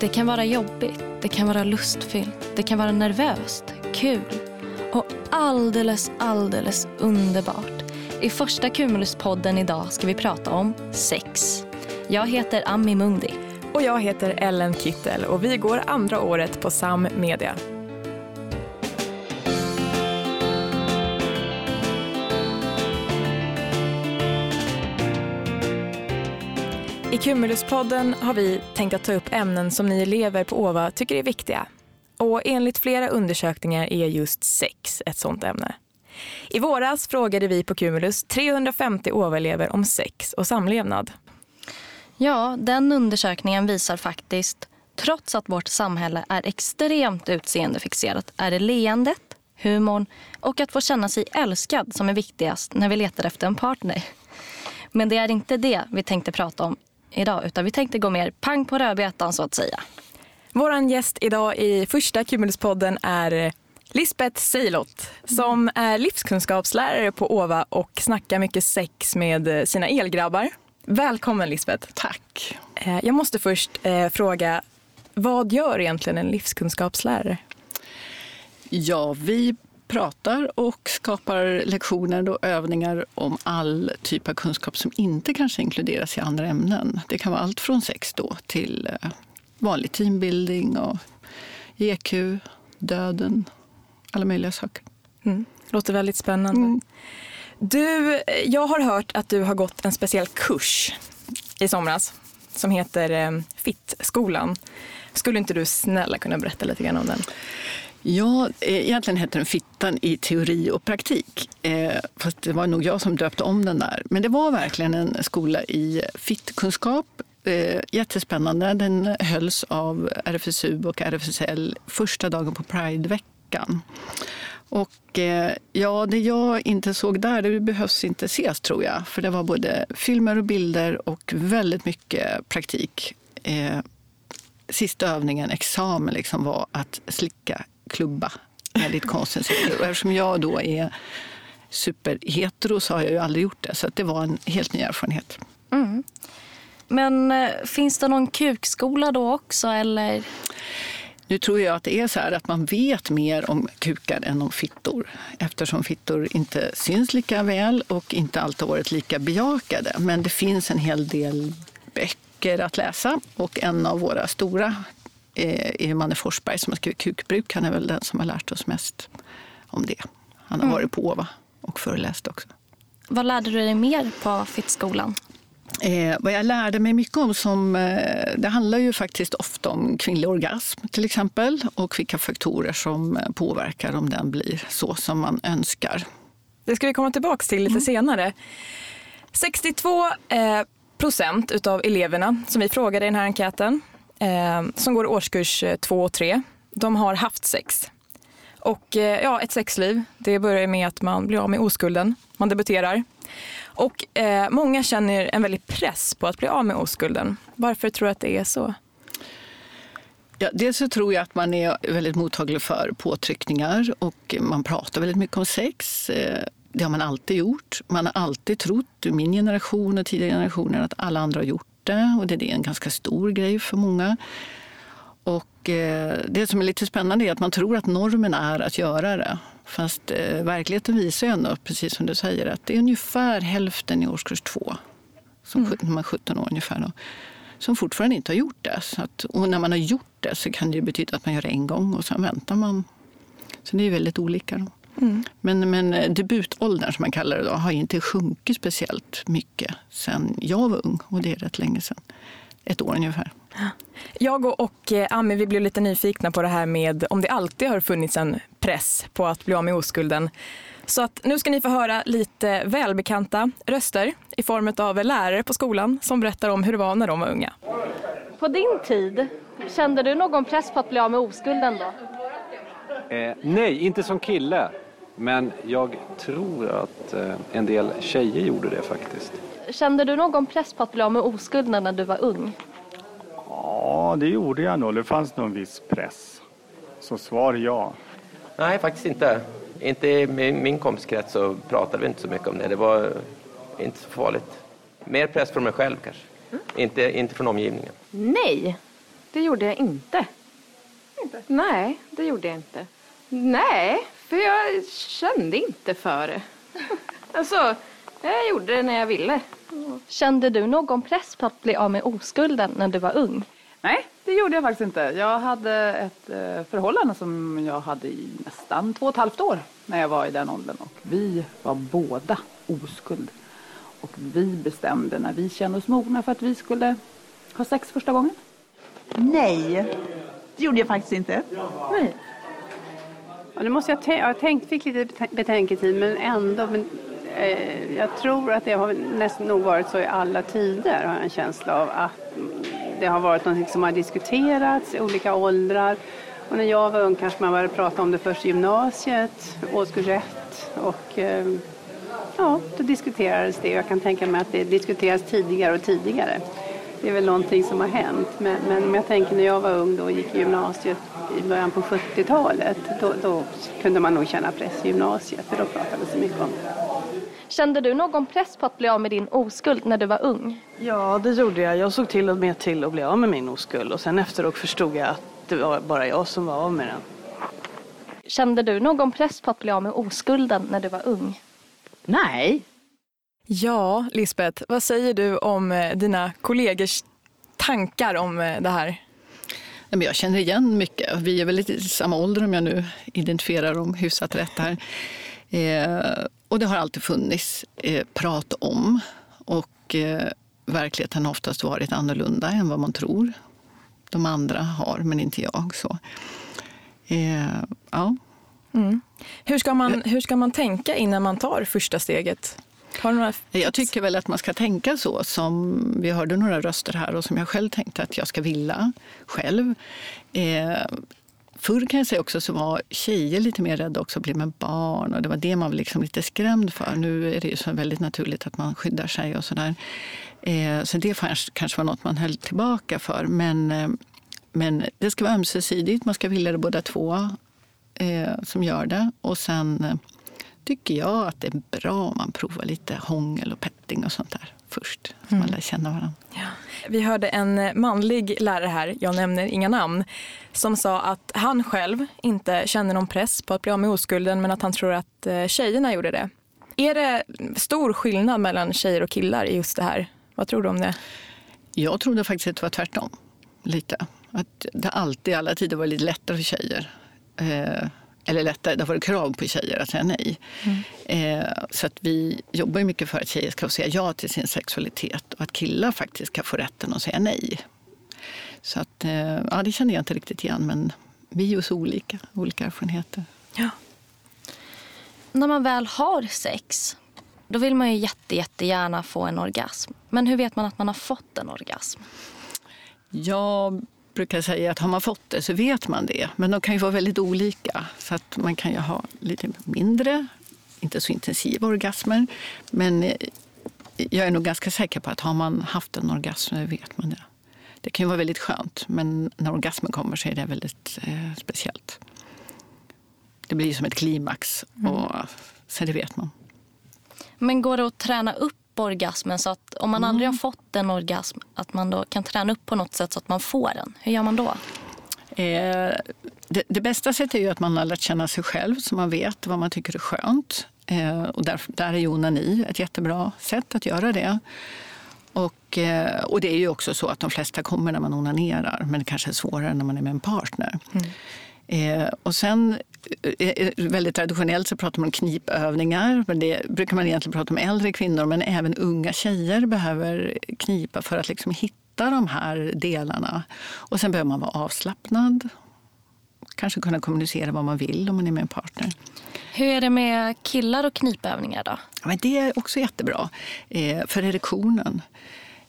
Det kan vara jobbigt, det kan vara lustfyllt, det kan vara nervöst, kul och alldeles, alldeles underbart. I första Cumulus-podden idag ska vi prata om sex. Jag heter Ami Mundi. Och jag heter Ellen Kittel och vi går andra året på SAM Media. I Cumuluspodden har vi tänkt att ta upp ämnen som ni elever på OVA tycker är viktiga. Och enligt flera undersökningar är just sex ett sånt ämne. I våras frågade vi på Cumulus 350 OVA-elever om sex och samlevnad. Ja, den undersökningen visar faktiskt, trots att vårt samhälle är extremt utseendefixerat, är det leendet, humorn och att få känna sig älskad som är viktigast när vi letar efter en partner. Men det är inte det vi tänkte prata om idag, utan vi tänkte gå mer pang på rödbetan så att säga. Vår gäst idag i första Cumuluspodden är Lisbeth Seilot som är livskunskapslärare på OVA och snackar mycket sex med sina elgrabbar. Välkommen Lisbeth. Tack. Eh, jag måste först eh, fråga, vad gör egentligen en livskunskapslärare? Ja, vi pratar och skapar lektioner och övningar om all typ av kunskap som inte kanske inkluderas i andra ämnen. Det kan vara allt från sex då till eh, vanlig teambuilding och EQ, döden, alla möjliga saker. Mm. Låter väldigt spännande. Mm. Du, jag har hört att du har gått en speciell kurs i somras som heter eh, FIT-skolan. Skulle inte du snälla kunna berätta lite grann om den? Ja, eh, egentligen heter den Fittan i teori och praktik. Eh, fast det var nog jag som döpte om den där. Men det var verkligen en skola i fittkunskap. Eh, jättespännande. Den hölls av RFSU och RFSL första dagen på Prideveckan. Och eh, ja, det jag inte såg där, det behövs inte ses tror jag. För det var både filmer och bilder och väldigt mycket praktik. Eh, sista övningen, examen, liksom var att slicka klubba enligt konstens Och eftersom jag då är superhetero så har jag ju aldrig gjort det. Så det var en helt ny erfarenhet. Mm. Men eh, finns det någon kukskola då också? Eller? Nu tror jag att det är så här att man vet mer om kukar än om fittor eftersom fittor inte syns lika väl och inte alltid varit lika bejakade. Men det finns en hel del böcker att läsa och en av våra stora är Manne Forsberg som har skrivit Kukbruk. Han är väl den som har lärt oss mest om det. Han har mm. varit på OVA och föreläst också. Vad lärde du dig mer på Fittskolan? Eh, vad jag lärde mig mycket om, som, eh, det handlar ju faktiskt ofta om kvinnlig orgasm till exempel och vilka faktorer som eh, påverkar om den blir så som man önskar. Det ska vi komma tillbaka till lite mm. senare. 62 eh, procent av eleverna som vi frågade i den här enkäten eh, som går årskurs eh, 2 och 3, de har haft sex. Och eh, ja, ett sexliv, det börjar med att man blir av med oskulden, man debuterar. Och eh, många känner en väldig press på att bli av med oskulden. Varför tror du att det är så? Ja, dels så tror jag att man är väldigt mottaglig för påtryckningar och man pratar väldigt mycket om sex. Eh, det har man alltid gjort. Man har alltid trott, min generation och tidigare generationer, att alla andra har gjort det. Och det är en ganska stor grej för många. Och eh, det som är lite spännande är att man tror att normen är att göra det. Fast eh, verkligheten visar ju ändå, precis som du säger, att det är ungefär hälften i årskurs två, som mm. när man är 17 år ungefär, då, som fortfarande inte har gjort det. Så att, och när man har gjort det så kan det betyda att man gör det en gång och sen väntar man. Så det är väldigt olika. Då. Mm. Men, men eh, debutåldern, som man kallar det, då, har inte sjunkit speciellt mycket sen jag var ung. Och det är rätt länge sedan. Ett år ungefär. Jag och eh, Ami vi blev lite nyfikna på det här med om det alltid har funnits en press på att bli av med oskulden. Så att nu ska ni få höra lite välbekanta röster i form av lärare på skolan som berättar om hur det var när de var unga. På din tid, kände du någon press på att bli av med oskulden då? Eh, nej, inte som kille. Men jag tror att eh, en del tjejer gjorde det faktiskt. Kände du någon press på att bli av med oskulden när du var ung? Ja, det gjorde jag nog. Det fanns nog en viss press. Så svar ja. Nej, faktiskt inte. Inte i min kompiskrets så pratade vi inte så mycket om det. Det var inte så farligt. Mer press från mig själv kanske. Mm. Inte, inte från omgivningen. Nej, det gjorde jag inte. Inte? Nej, det gjorde jag inte. Nej, för jag kände inte för det. Alltså, jag gjorde det när jag ville. Kände du någon press på att bli av med oskulden när du var ung? Nej, det gjorde jag faktiskt inte. Jag hade ett eh, förhållande som jag hade i nästan två och ett halvt år när jag var i den åldern. Och vi var båda oskuld. Och vi bestämde när vi kände oss mogna för att vi skulle ha sex första gången. Nej, det gjorde jag faktiskt inte. Nej. Ja, nu måste jag, jag tänkt, fick lite betänketid men ändå. Men, eh, jag tror att det har nästan nog varit så i alla tider har jag en känsla av att det har varit något som har diskuterats i olika åldrar. Och när jag var ung kanske man började prata om det först i gymnasiet, årskurs ett. Och eh, ja, då diskuterades det. Jag kan tänka mig att det diskuteras tidigare och tidigare. Det är väl någonting som har hänt. Men, men om jag tänker när jag var ung då och gick i gymnasiet i början på 70-talet, då, då kunde man nog känna press i gymnasiet, för då pratades det mycket om Kände du någon press på att bli av med din oskuld när du var ung? Ja, det gjorde jag. Jag såg till och med till att bli av med min oskuld och sen efteråt förstod jag att det var bara jag som var av med den. Kände du någon press på att bli av med oskulden när du var ung? Nej. Ja, Lisbeth, vad säger du om eh, dina kollegors tankar om eh, det här? Jag känner igen mycket. Vi är väl lite i samma ålder om jag nu identifierar dem hyfsat rätt här. Eh, och det har alltid funnits eh, prat om. Och eh, verkligheten har oftast varit annorlunda än vad man tror. De andra har, men inte jag. Så. Ja. Mm. Hur, ska man, hur ska man tänka innan man tar första steget? Har några jag tycker väl att man ska tänka så som vi hörde några röster här och som jag själv tänkte att jag ska vilja själv. Eh, Förr kan jag säga också så var tjejer lite mer rädda också att bli med barn och det var det man var liksom lite skrämd för. Nu är det ju så väldigt naturligt att man skyddar sig och sådär. Eh, så det kanske var något man höll tillbaka för. Men, eh, men det ska vara ömsesidigt, man ska vilja det båda två eh, som gör det. Och sen eh, tycker jag att det är bra om man provar lite hångel och petting och sånt där först. Så mm. man lär känna varandra. Ja. Vi hörde en manlig lärare här, jag nämner inga namn, som sa att han själv inte känner någon press på att bli av med oskulden men att han tror att eh, tjejerna gjorde det. Är det stor skillnad mellan tjejer och killar i just det här? Vad tror du om det? Jag trodde faktiskt att det var tvärtom. Lite. Att det alltid, alla tider var lite lättare för tjejer. Eh, eller lättare, det har varit krav på tjejer att säga nej. Mm. Eh, så att vi jobbar mycket för att tjejer ska få säga ja till sin sexualitet och att killar faktiskt ska få rätten att säga nej. Så att, eh, ja, det känner jag inte riktigt igen, men vi är ju så olika, olika erfarenheter. Ja. När man väl har sex, då vill man ju jätte, jättegärna få en orgasm. Men hur vet man att man har fått en orgasm? Jag brukar säga att har man fått det så vet man det. Men de kan ju vara väldigt olika. Så att man kan ju ha lite mindre, inte så intensiva orgasmer. Men eh, jag är nog ganska säker på att har man haft en orgasm så vet man det. Det kan ju vara väldigt skönt, men när orgasmen kommer så är det väldigt eh, speciellt. Det blir som ett klimax, mm. och så det vet man. Men går det att träna upp orgasmen så att om man mm. aldrig har fått en orgasm att man då kan träna upp på något sätt så att man får den? Hur gör man då? Eh, det, det, bästa sättet är ju att man har lärt känna sig själv så man vet vad man tycker är skönt. Eh, och där, där är ju onani ett jättebra sätt att göra det. Och, eh, och det är ju också så att de flesta kommer när man onanerar men det kanske är svårare när man är med en partner. Mm. Eh, och sen eh, eh, väldigt traditionellt så pratar man om knipövningar. Men det brukar man egentligen prata om äldre kvinnor men även unga tjejer behöver knipa för att liksom hitta de här delarna. Och sen behöver man vara avslappnad. Kanske kunna kommunicera vad man vill om man är med en partner. Hur är det med killar och knipövningar då? Men det är också jättebra. Eh, för erektionen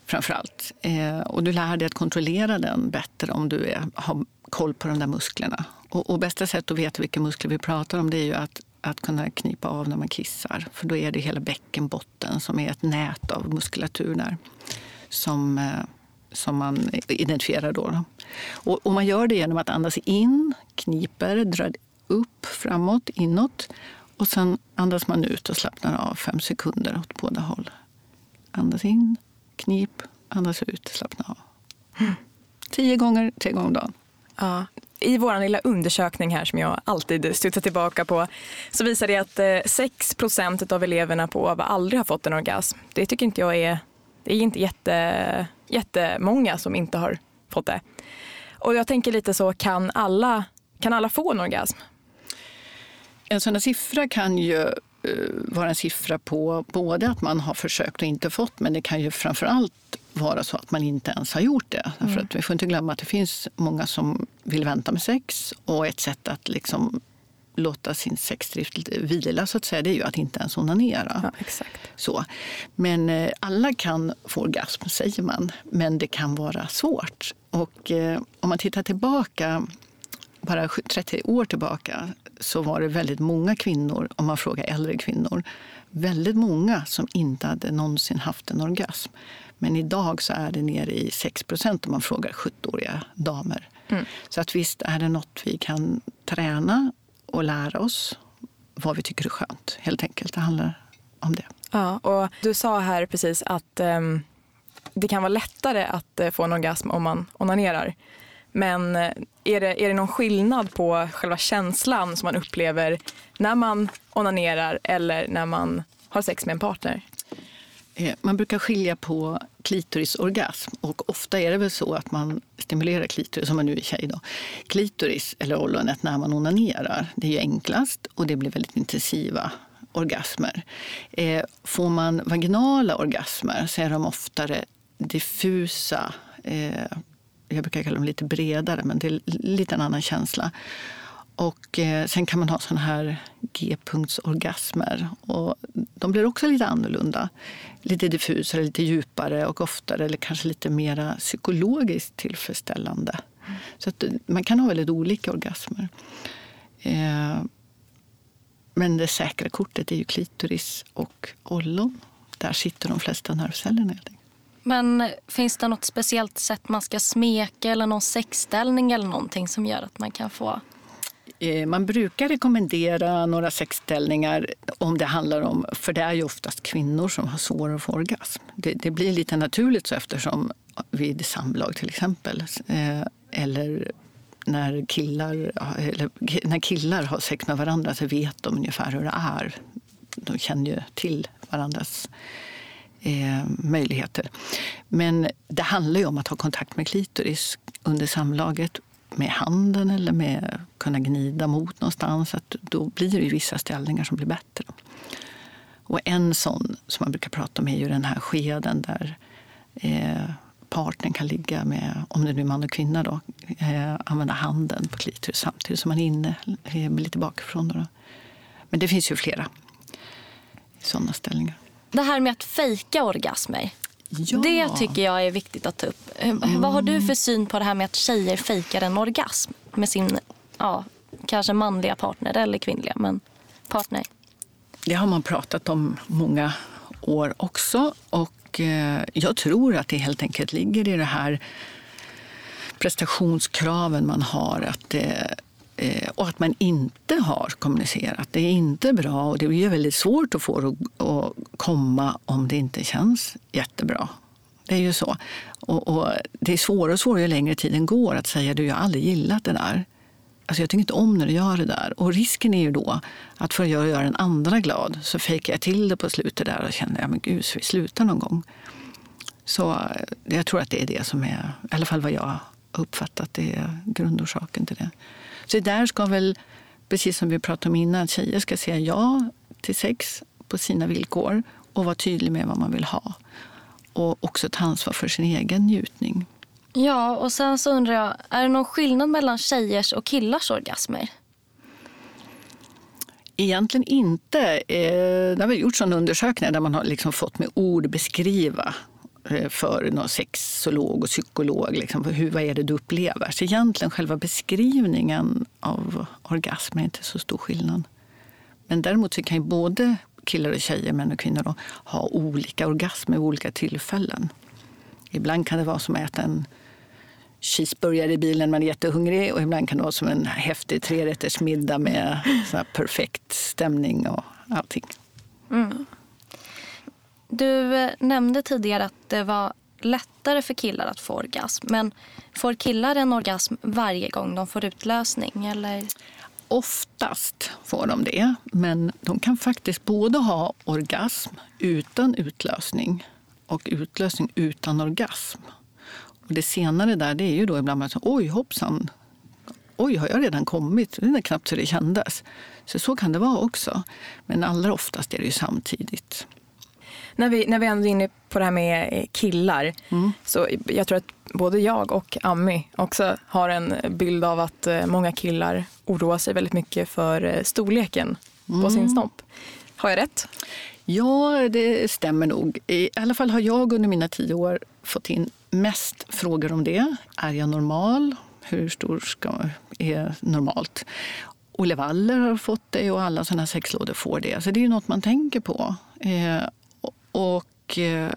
framför allt. Eh, och du lär dig att kontrollera den bättre om du är, har koll på de där musklerna. Och, och bästa sättet att veta vilka muskler vi pratar om det är ju att, att kunna knipa av när man kissar. För då är det hela bäckenbotten som är ett nät av muskulatur där. Som, eh, som man identifierar då. Och, och, man gör det genom att andas in, kniper, drar upp, framåt, inåt. Och sen andas man ut och slappnar av fem sekunder åt båda håll. Andas in, knip, andas ut, slappna av. Mm. Tio gånger, tre gånger om dagen. Ja. I vår lilla undersökning här som jag alltid studsar tillbaka på så visar det att eh, 6% av eleverna på OVA aldrig har fått en orgasm. Det tycker inte jag är, det är inte jätte, jättemånga som inte har fått det. Och jag tänker lite så, kan alla, kan alla få en orgasm? En sån här siffra kan ju eh, vara en siffra på både att man har försökt och inte fått men det kan ju framförallt vara så att man inte ens har gjort det. Mm. För att vi får inte glömma att det finns många som vill vänta med sex och ett sätt att liksom låta sin sexdrift vila så att säga, det är ju att inte ens onanera. Ja, exakt. Så. Men eh, alla kan få orgasm, säger man, men det kan vara svårt. Och eh, om man tittar tillbaka, bara 30 år tillbaka, så var det väldigt många kvinnor, om man frågar äldre kvinnor, väldigt många som inte hade någonsin haft en orgasm. Men idag så är det nere i 6 procent om man frågar 70-åriga damer. Mm. Så att visst är det något vi kan träna och lära oss vad vi tycker är skönt. Helt enkelt. Det handlar om det. Ja, och du sa här precis att um, det kan vara lättare att uh, få en orgasm om man onanerar. Men eh, är, det, är det någon skillnad på själva känslan som man upplever när man onanerar eller när man har sex med en partner? Eh, man brukar skilja på klitorisorgasm och ofta är det väl så att man stimulerar klitoris, som man nu är tjej då. Klitoris eller ollonet när man onanerar, det är ju enklast och det blir väldigt intensiva orgasmer. Eh, får man vaginala orgasmer så är de oftare diffusa. Eh, jag brukar kalla dem lite bredare, men det är lite en annan känsla. Och eh, sen kan man ha såna här G-punktsorgasmer. Och de blir också lite annorlunda. Lite diffusare, lite djupare och oftare eller kanske lite mer psykologiskt tillfredsställande. Mm. Så att eh, man kan ha väldigt olika orgasmer. Eh, men det säkra kortet är ju klitoris och ollon. Där sitter de flesta nervcellerna. Men finns det något speciellt sätt man ska smeka eller någon sexställning eller någonting som gör att man kan få eh, man brukar rekommendera några sexställningar om det handlar om, för det är ju oftast kvinnor som har svårare att få orgasm. Det, det blir lite naturligt så eftersom vid samlag till exempel, eh, eller när killar, eller när killar har sex med varandra så vet de ungefär hur det är. De känner ju till varandras eh, möjligheter. Men det handlar ju om att ha kontakt med klitoris under samlaget med handen eller med kunna gnida mot någonstans. Att då blir det ju vissa ställningar som blir bättre. Och en sån som man brukar prata om är ju den här skeden där eh, partnern kan ligga med, om det nu är man och kvinna, då, eh, använda handen på klitoris samtidigt som man är inne eh, lite bakifrån. Då, då. Men det finns ju flera sådana ställningar. Det här med att fejka orgasmer. Ja. Det tycker jag är viktigt att ta upp. Mm. Vad har du för syn på det här med att tjejer fejkar en orgasm med sin ja, kanske manliga partner eller kvinnliga, men partner? Det har man pratat om många år också. Och eh, jag tror att det helt enkelt ligger i det här prestationskraven man har. Att det, eh, Eh, och att man inte har kommunicerat. Det är inte bra och det blir väldigt svårt att få det att komma om det inte känns jättebra. Det är ju så. Och, och det är svårare och svårare ju längre tiden går att säga du, jag har aldrig gillat det där. Alltså jag tycker inte om när du gör det där. Och risken är ju då att för att göra den andra glad så fejkar jag till det på slutet där och känner, ja men gud, så vi slutar någon gång. Så eh, jag tror att det är det som är, i alla fall vad jag uppfattat, det är grundorsaken till det. Så där ska väl, precis som vi pratade om innan, tjejer ska säga ja till sex på sina villkor och vara tydlig med vad man vill ha. Och också ta ansvar för sin egen njutning. Ja, och sen så undrar jag, är det någon skillnad mellan tjejers och killars orgasmer? Egentligen inte. Eh, det har gjorts sådana undersökningar där man har liksom fått med ord beskriva Eh, för någon sexolog och psykolog. Liksom, hur, vad är det du upplever? Så egentligen själva beskrivningen av orgasm är inte så stor skillnad. Men däremot så kan ju både killar och tjejer, män och kvinnor då, ha olika orgasmer vid olika tillfällen. Ibland kan det vara som att äta en cheeseburgare i bilen när man är jättehungrig och ibland kan det vara som en häftig trerättersmiddag med så perfekt stämning och allting. Mm. Du eh, nämnde tidigare att det var lättare för killar att få orgasm. Men får killar en orgasm varje gång de får utlösning? Eller? Oftast får de det, men de kan faktiskt både ha orgasm utan utlösning och utlösning utan orgasm. Och det senare där, det är ju då ibland man säger oj hoppsan, oj har jag redan kommit? Det är knappt så det kändes. Så så kan det vara också. Men allra oftast är det ju samtidigt. När vi, när vi ändå är inne på det här med eh, killar, mm. så jag tror att både jag och Ami också har en bild av att eh, många killar oroar sig väldigt mycket för eh, storleken mm. på sin snopp. Har jag rätt? Ja, det stämmer nog. I alla fall har jag under mina tio år fått in mest frågor om det. Är jag normal? Hur stor ska, är normalt? Olle Waller har fått det och alla såna sexlådor får det. Så det är något man tänker på. Eh, och eh,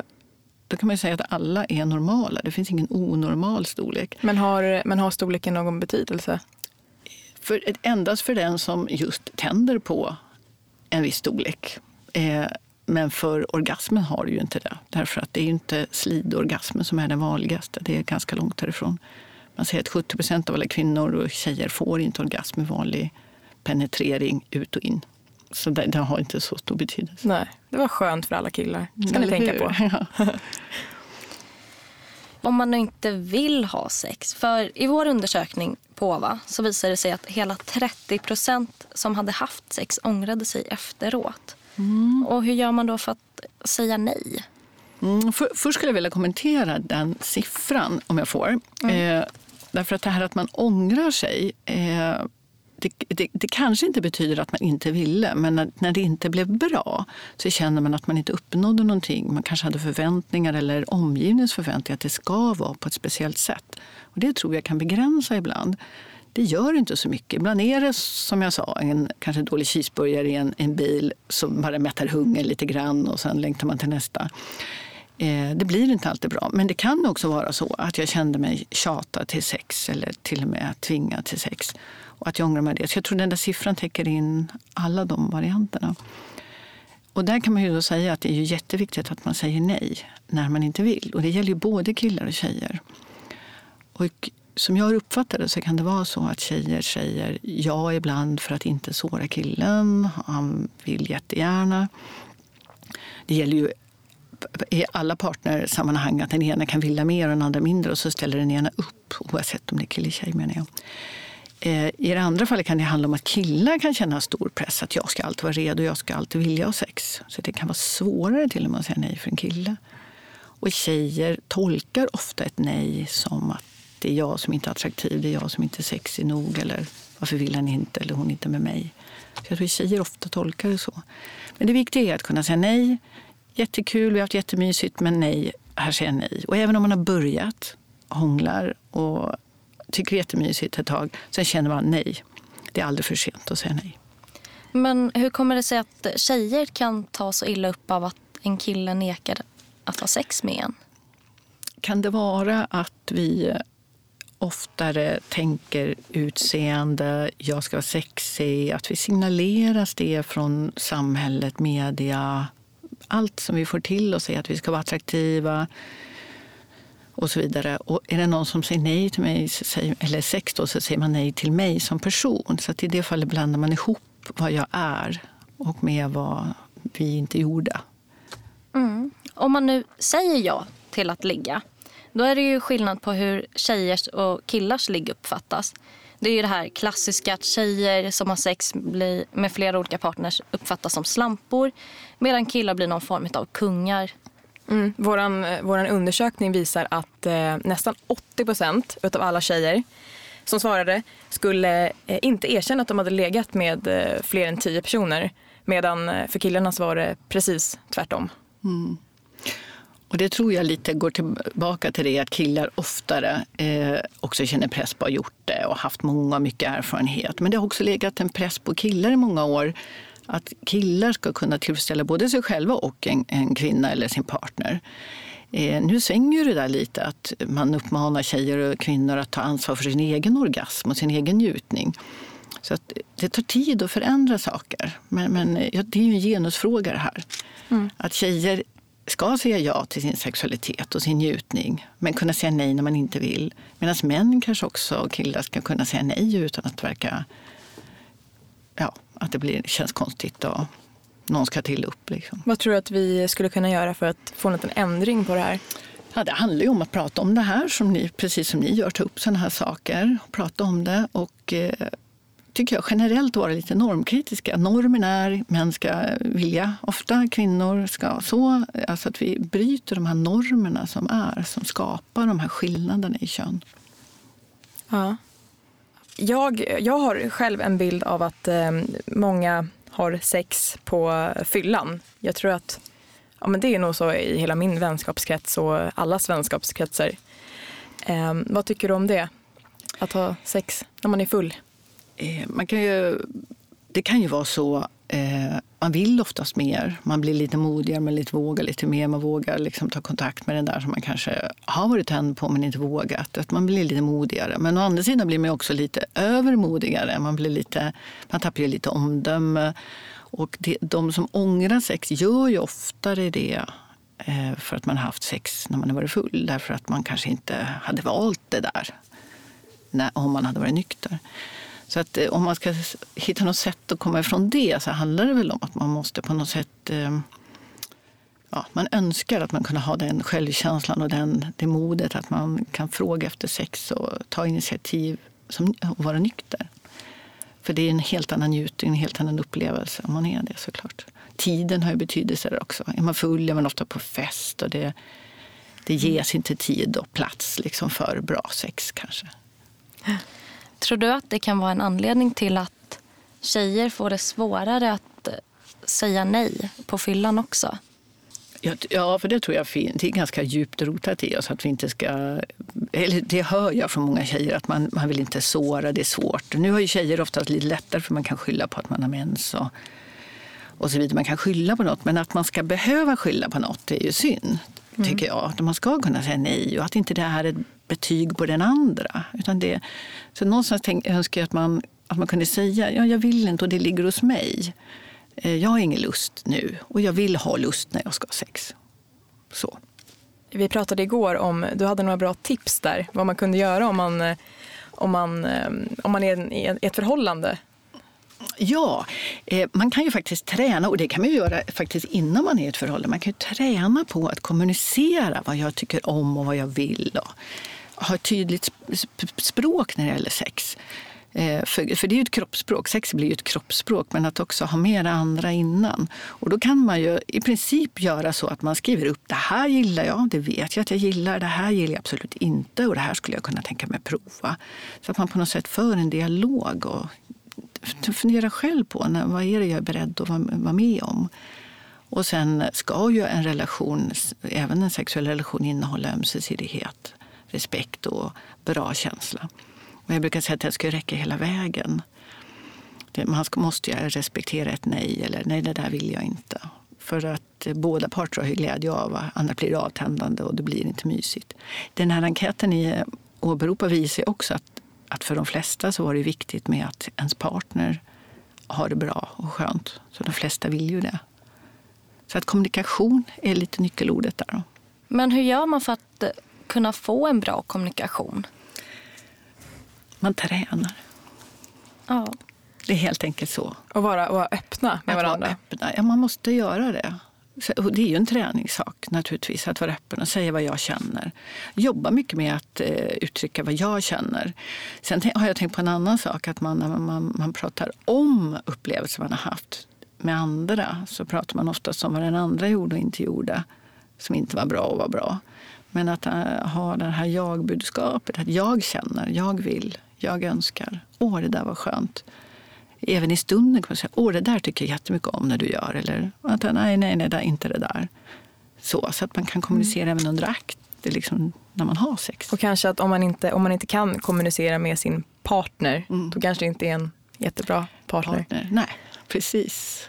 då kan man säga att alla är normala. Det finns ingen onormal storlek. Men har, men har storleken någon betydelse? För, endast för den som just tänder på en viss storlek. Eh, men för orgasmen har det ju inte det. Därför att det är ju inte slidorgasmen som är den vanligaste. Det är ganska långt därifrån. Man säger att 70 procent av alla kvinnor och tjejer får inte orgasm med vanlig penetrering ut och in. Så det, det, har inte så stor betydelse. Nej, det var skönt för alla killar. Ska ni tänka på. Ja. Om man nu inte vill ha sex. För i vår undersökning på OVA så visade det sig att hela 30 procent som hade haft sex ångrade sig efteråt. Mm. Och hur gör man då för att säga nej? Mm, för, först skulle jag vilja kommentera den siffran, om jag får. Mm. Eh, därför att det här att man ångrar sig eh, det, det, det, kanske inte betyder att man inte ville, men när, när, det inte blev bra så känner man att man inte uppnådde någonting. Man kanske hade förväntningar eller omgivningens förväntningar att det ska vara på ett speciellt sätt. Och Det tror jag kan begränsa ibland. Det gör inte så mycket. Ibland är det som jag sa, en kanske dålig cheeseburgare i en, en bil som bara mättar hungern lite grann och sen längtar man till nästa. Eh, det blir inte alltid bra. Men det kan också vara så att jag kände mig tjata till sex eller till och med tvingad till sex. Och att jag ångrar mig det. Så jag tror den där siffran täcker in alla de varianterna. Och där kan man ju då säga att det är ju jätteviktigt att man säger nej när man inte vill. Och det gäller ju både killar och tjejer. Och som jag uppfattar det så kan det vara så att tjejer säger ja ibland för att inte såra killen. Han vill jättegärna. Det gäller ju i alla partnersammanhang att den ena kan vilja mer och den andra mindre och så ställer den ena upp oavsett om det är kille eller tjej menar jag. Eh, I det andra fallet kan det handla om att killar kan känna stor press. Att jag ska alltid vara redo, jag ska alltid vilja ha sex. Så det kan vara svårare till och med att säga nej för en kille. Och tjejer tolkar ofta ett nej som att det är jag som inte är attraktiv, det är jag som inte är sexig nog. Eller varför vill han inte eller hon inte med mig? Så jag tror tjejer ofta tolkar det så. Men det viktiga är att kunna säga nej. Jättekul, vi har haft jättemysigt, men nej, här säger jag nej. Och även om man har börjat, hånglar och tycker det är jättemysigt ett tag. Sen känner man nej. Det är aldrig för sent att säga nej. Men hur kommer det sig att tjejer kan ta så illa upp av att en kille nekar att ha sex med en? Kan det vara att vi oftare tänker utseende, jag ska vara sexig, att vi signaleras det från samhället, media, allt som vi får till oss är att vi ska vara attraktiva, och så vidare. Och är det någon som säger nej till mig, eller sex då, så säger man nej till mig som person. Så i det fallet blandar man ihop vad jag är och med vad vi inte gjorde. Mm. Om man nu säger ja till att ligga, då är det ju skillnad på hur tjejers och killars ligg uppfattas. Det är ju det här klassiska att tjejer som har sex med flera olika partners uppfattas som slampor medan killar blir någon form av kungar Mm. Våran, eh, våran undersökning visar att eh, nästan 80 procent av alla tjejer som svarade skulle eh, inte erkänna att de hade legat med eh, fler än tio personer. Medan eh, för killarna så var det precis tvärtom. Mm. Och det tror jag lite går tillbaka till det att killar oftare eh, också känner press på att ha gjort det och haft många mycket erfarenhet. Men det har också legat en press på killar i många år att killar ska kunna tillfredsställa både sig själva och en, en kvinna eller sin partner. Eh, nu svänger ju det där lite, att man uppmanar tjejer och kvinnor att ta ansvar för sin egen orgasm och sin egen njutning. Så att det tar tid att förändra saker. Men, men ja, det är ju en genusfråga det här. Mm. Att tjejer ska säga ja till sin sexualitet och sin njutning men kunna säga nej när man inte vill. Medan män kanske också, och killar, ska kunna säga nej utan att verka... Ja, att det blir, känns konstigt och någon ska till upp. Liksom. Vad tror du att vi skulle kunna göra för att få en liten ändring på det här? Ja, det handlar ju om att prata om det här, som ni, precis som ni gör, ta upp sådana här saker. Prata om det och eh, tycker jag generellt vara lite normkritiska. Normen är män ska vilja, ofta kvinnor ska så. Alltså att vi bryter de här normerna som är, som skapar de här skillnaderna i kön. Ja. Jag, jag har själv en bild av att eh, många har sex på fyllan. Jag tror att ja, men det är nog så i hela min vänskapskrets och allas vänskapskretsar. Eh, vad tycker du om det? Att ha sex när man är full? Eh, man kan ju, det kan ju vara så eh, man vill oftast mer. Man blir lite modigare, man lite vågar lite mer. Man vågar liksom ta kontakt med den där som man kanske har varit tänd på men inte vågat. Att man blir lite modigare. Men å andra sidan blir man också lite övermodigare. Man, blir lite, man tappar ju lite omdöme. Och det, de som ångrar sex gör ju oftare det eh, för att man har haft sex när man har varit full. Därför att man kanske inte hade valt det där när, om man hade varit nykter. Så att eh, om man ska hitta något sätt att komma ifrån det så handlar det väl om att man måste på något sätt ehm, ja, man önskar att man kunde ha den självkänslan och den, det modet att man kan fråga efter sex och ta initiativ som, och vara nykter. För det är en helt annan njutning, en helt annan upplevelse om man är det såklart. Tiden har ju betydelse där också. Är man full är man ofta på fest och det, det ges inte tid och plats liksom för bra sex kanske. Tror du att det kan vara en anledning till att tjejer får det svårare att eh, säga nej på fyllan också? Ja, för det tror jag det är ganska djupt rotat i oss. Att vi inte ska, eller det hör jag från många tjejer, att man, man vill inte såra, det är svårt. Nu har ju tjejer oftast lite lättare för man kan skylla på att man har mens och, och så vidare. Man kan skylla på något, men att man ska behöva skylla på något är ju synd, mm. tycker jag. Att man ska kunna säga nej och att inte det är ett betyg på den andra. Utan det, så någonstans tänk, önskar jag att man, att man kunde säga ja, jag vill inte och det ligger hos mig. Eh, jag har ingen lust nu och jag vill ha lust när jag ska ha sex. Så. Vi pratade igår om, du hade några bra tips där, vad man kunde göra om man, eh, om man, eh, om man är i ett förhållande Ja, eh, man kan ju faktiskt träna, och det kan man ju göra faktiskt innan man är i ett förhållande. Man kan ju träna på att kommunicera vad jag tycker om och vad jag vill. Och ha ett tydligt språk när det gäller sex. Eh, för, för det är ju ett kroppsspråk, sex blir ju ett kroppsspråk, men att också ha med det andra innan. Och då kan man ju i princip göra så att man skriver upp det här gillar jag, det vet jag att jag gillar, det här gillar jag absolut inte och det här skulle jag kunna tänka mig prova. Så att man på något sätt för en dialog och Fundera själv på när, vad är det jag är beredd att vara, vara med om. Och sen ska ju en relation, även en sexuell relation, innehålla ömsesidighet respekt och bra känsla. Och jag brukar säga att det ska räcka hela vägen. Man måste ju respektera ett nej eller nej, det där vill jag inte. För att båda parter har ju glädje av annars blir det avtändande och det blir inte mysigt. Den här enkäten ni åberopar visar också att, att för de flesta så var det viktigt med att ens partner har det bra och skönt. Så de flesta vill ju det. Så att kommunikation är lite nyckelordet där. Men hur gör man för att kunna få en bra kommunikation? Man tränar. Ja. Det är helt enkelt så. Och vara, vara öppna med att varandra? Öppna. Ja, man måste göra det. Det är ju en träningssak naturligtvis, att vara öppen och säga vad jag känner. Jobba mycket med att eh, uttrycka vad jag känner. Sen har jag tänkt på en annan sak, att man, när man, man pratar om upplevelser man har haft med andra så pratar man oftast om vad den andra gjorde och inte gjorde som inte var bra och var bra. Men att äh, ha det här jag-budskapet, att jag känner, jag vill, jag önskar. Åh, det där var skönt. Även i stunden kan man säga, åh, det där tycker jag jättemycket om när du gör. Eller, att, nej, nej, nej, det inte det där. Så, så att man kan kommunicera mm. även under akt, liksom, när man har sex. Och kanske att om man inte, om man inte kan kommunicera med sin partner, mm. då kanske det inte är en jättebra partner. partner. Nej, precis.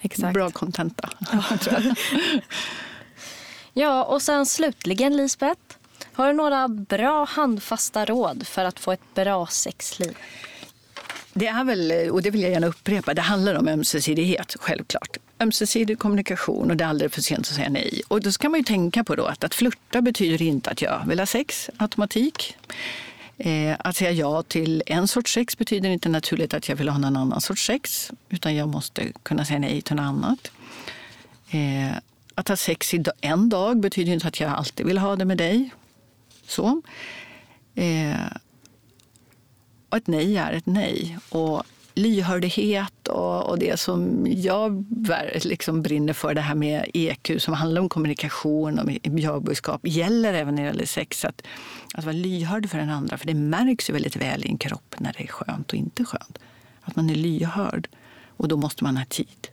Exakt. Bra kontenta. Ja, och sen slutligen Lisbeth. Har du några bra handfasta råd för att få ett bra sexliv? Det är väl, och det vill jag gärna upprepa, det handlar om ömsesidighet, självklart. ömsesidig kommunikation och det är aldrig för sent att säga nej. Och då ska man ju tänka på då att att flirta betyder inte att jag vill ha sex automatik. Eh, att säga ja till en sorts sex betyder inte naturligt att jag vill ha någon annan sorts sex, utan jag måste kunna säga nej till något annat. Eh, att ha sex i en dag betyder inte att jag alltid vill ha det med dig. Så. Eh, och ett nej är ett nej. Och lyhördhet och, och det som jag liksom brinner för, det här med EQ som handlar om kommunikation och miljöbudskap, gäller även när det gäller sex. Att, att vara lyhörd för den andra, för det märks ju väldigt väl i en kropp när det är skönt och inte skönt. Att man är lyhörd. Och då måste man ha tid.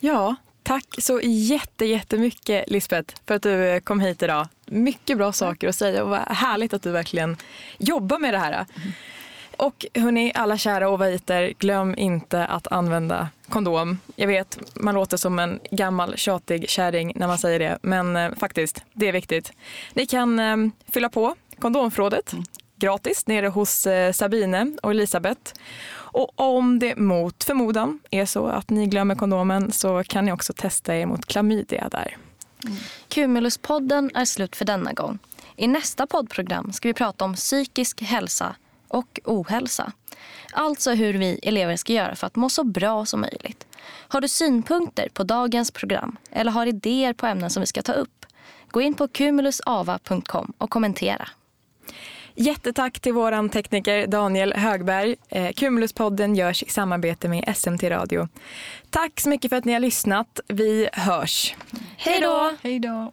Ja, tack så jätte, jättemycket Lisbeth för att du kom hit idag. Mycket bra saker att säga och vad härligt att du verkligen jobbar med det här. Mm. Och hörni, alla kära ovaiter, glöm inte att använda kondom. Jag vet, man låter som en gammal tjatig kärring när man säger det, men eh, faktiskt, det är viktigt. Ni kan eh, fylla på kondomförrådet mm. gratis nere hos eh, Sabine och Elisabeth. Och om det mot förmodan är så att ni glömmer kondomen så kan ni också testa er mot klamydia där. Mm. Cumuluspodden är slut för denna gång. I nästa poddprogram ska vi prata om psykisk hälsa och ohälsa. Alltså hur vi elever ska göra för att må så bra som möjligt. Har du synpunkter på dagens program eller har idéer på ämnen som vi ska ta upp? Gå in på cumulusava.com och kommentera. Jättetack till vår tekniker Daniel Högberg. Eh, Cumuluspodden görs i samarbete med SMT Radio. Tack så mycket för att ni har lyssnat. Vi hörs. Hej då! Hej då!